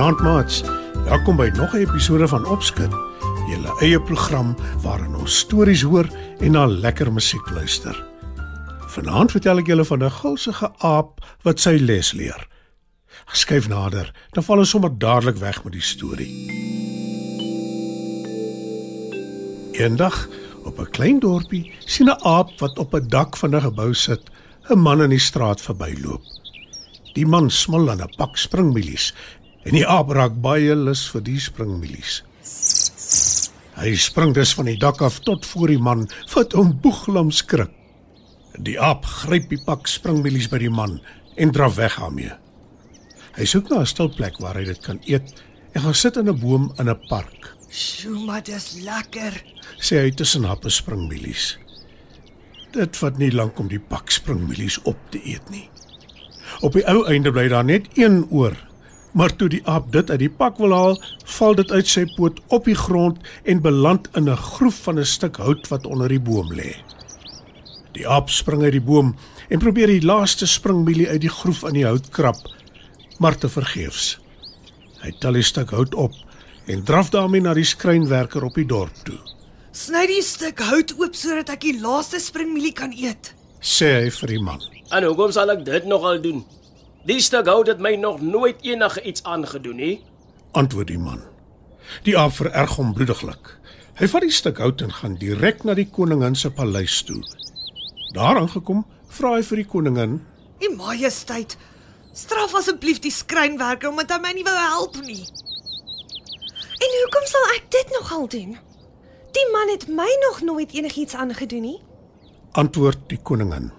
Goeienaand maats. Welkom by nog 'n episode van Opskud. Julle eie program waarin ons stories hoor en na lekker musiek luister. Vanaand vertel ek julle van 'n gulsige aap wat sy les leer. Geskuif nader, dan val ons sommer dadelik weg met die storie. Eendag op 'n klein dorpie sien 'n aap wat op 'n dak van 'n gebou sit, 'n man in die straat verbyloop. Die man smil aan 'n pak springmielies en die aap raak baie lus vir die springmielies. Hy spring dus van die dak af tot voor die man, vat hom boeglam skrik. Die aap gryp die pak springmielies by die man en draf weg daarmee. Hy soek na 'n stil plek waar hy dit kan eet en gaan sit in 'n boom in 'n park, Sjoe, maar dis lekker. sê hy tussen happe springmielies. Dit vat nie lank om die pak springmielies op te eet nie. Op die ou einde bly daar net een oor. Maar toe die aap dit uit die pak wil haal, val dit uit sy poot op die grond en beland in 'n groef van 'n stuk hout wat onder die boom lê. Die aap spring uit die boom en probeer die laaste springmielie uit die groef in die hout krap, maar te vergeefs. Hy tel die stuk hout op en draf daarmee na die skrynwerker op die dorp toe. Sny die stuk hout oop sodat ek die laaste springmielie kan eet. Sê hy vir die man. En hoekom sal ek dit nogal doen? Die stuk hout het my nog nooit enige iets aangedoen nie. antwoord die man. Die aap vererg hom bloediglik. Hy vat die stuk hout en gaan direk na die koningin se paleis toe. Daar aangekom, vra hy vir die koningin: "U Majesteit, straf asseblief die skrynwerker omdat hy my nie wou help nie." En hoekom sal ek dit nogal doen? Die man het my nog nooit enigiets aangedoen nie. antwoord die koningin.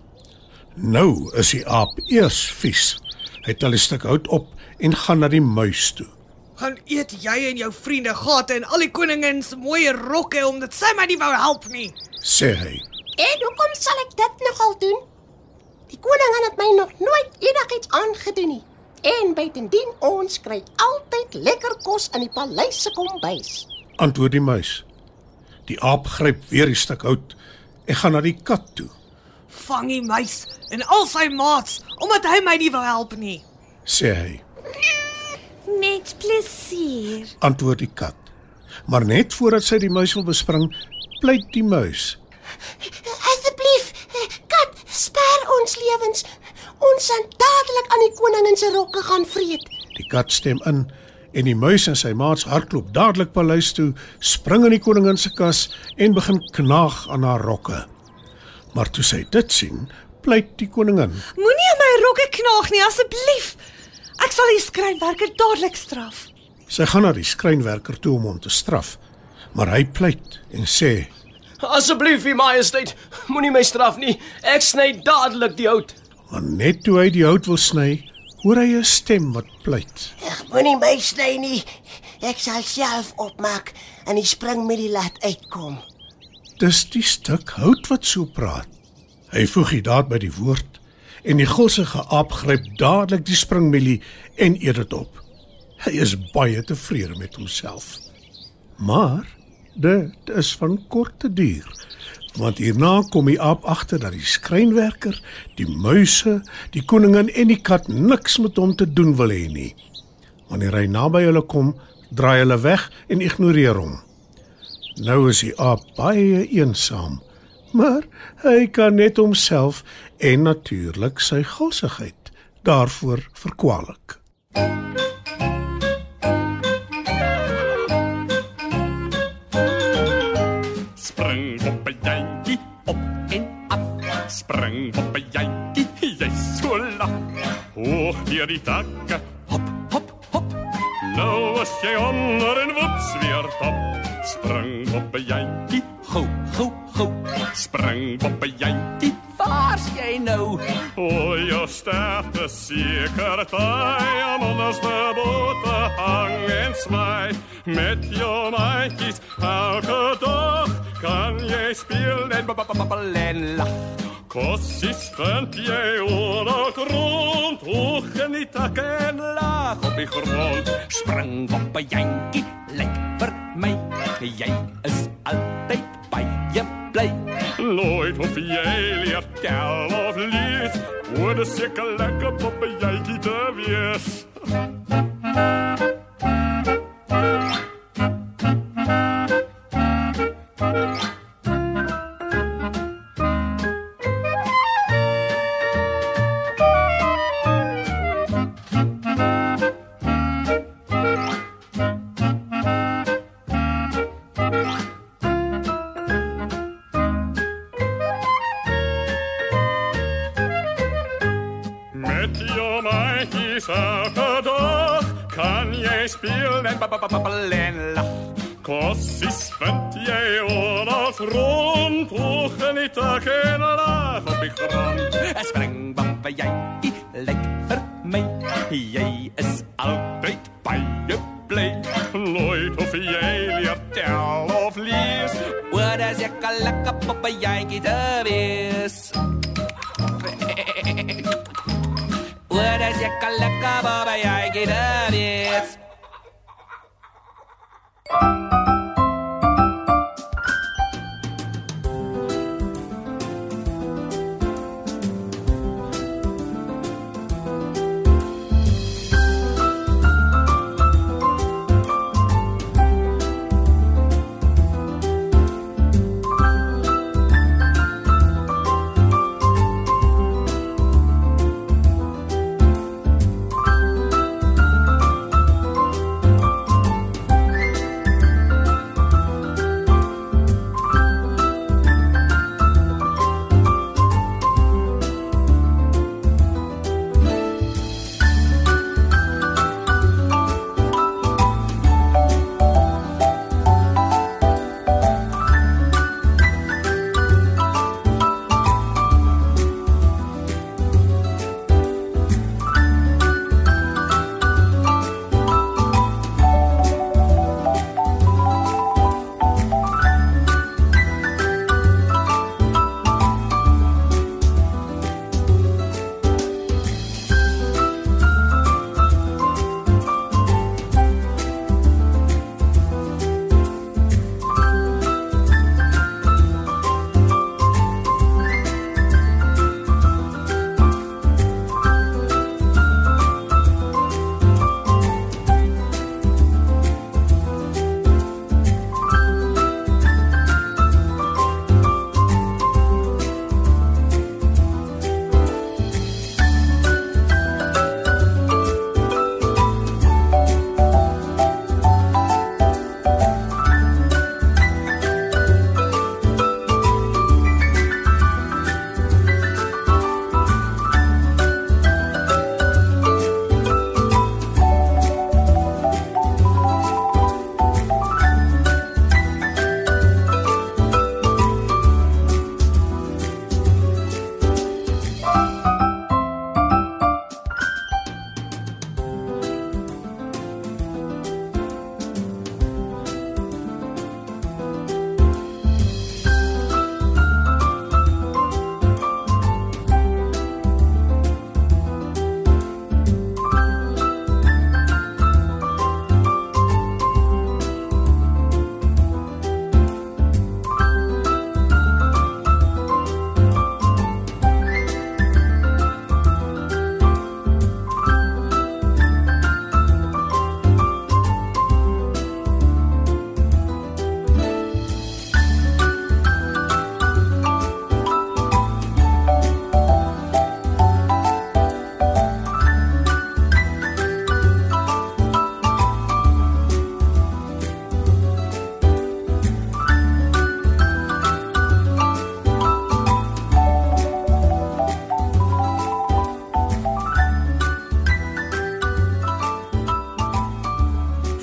Nou is die aap eers vies. Hy tel die stuk hout op en gaan na die muis toe. Gaan eet jy en jou vriende gate en al die koningin se mooi rokke omdat sy my nie wou help nie. Sê hy: En hoekom sal ek dit nogal doen? Die koningin het my nog nooit enigiets aangedoen nie. En buitendien ons kry altyd lekker kos in die paleis se kombuis. antwoord die muis. Die aap gryp weer die stuk hout en gaan na die kat toe. Vang die muis en al sy maats omdat hy my nie wou help nie. Sê hy: Met plesier. antwoord die kat. Maar net voordat sy die muis wil bespring, pleit die muis. Asseblief, kat, spaar ons lewens. Ons gaan dadelik aan die koningin se rokke gaan vreet. Die kat stem in en die muis en sy maats hardloop dadelik paleis toe, spring in die koningin se kas en begin knaag aan haar rokke. Maar toe sy dit sien, pleit die koningin. Moenie aan my rokke knaag nie asseblief. Ek sal die skrynwerker dadelik straf. Sy gaan na die skrynwerker toe om hom te straf, maar hy pleit en sê: Asseblief, U Majesteit, moenie my straf nie. Ek sny dadelik die hout. Maar net toe hy die hout wil sny, hoor hy 'n stem wat pleit. Ek moenie my sny nie. Ek sal self opmaak en die springmielie laat uitkom. Dis die stuk hout wat so praat. Hy voeg die daad by die woord en die gulsige aap gryp dadelik die springmielie en eet dit op. Hy is baie tevrede met homself. Maar dit is van korte duur. Want hierna kom die aap agter dat die skrynwerker, die muise, die koningin en die kat niks met hom te doen wil hê nie. Wanneer hy naby hulle kom, draai hulle weg en ignoreer hom. Nou is die aap baie eensaam, maar hy kan net homself en natuurlik sy gulsigheid daarvoor verkwalik. Spring op 'n jantjie op en af. Spring op 'n jantjie, jy's so lag. Hoog deur die takke, hop hop hop. Nou as jy onder en woeps weer top. Spring op 'n jantjie, gou gou gou. Spring op 'n jantjie, waar's jy nou? O, jou sterk is seker taai om onderste boot te hang en smaai. Met jou maatjies elke dag kan jy speel en Babbel en lag. Kossies vind jy ooral rond, hoog in die takke en Laag op die grond. Spring op 'n jantjie, my. Jy is altyd baie bly. nooit hoef jy leer tel of lees. Word 'n seker Maatjies elke dag kan jy speel en en lag. Kossies vind jy ooral rond, hoog in die takke en laag op die grond. Ek spring op 'n jantjie, lyk vir my. Jy is altyd baie bly. Nooit hoef jy leer tel of lees. Wat as ek al lekker op 'n jantjie Bye.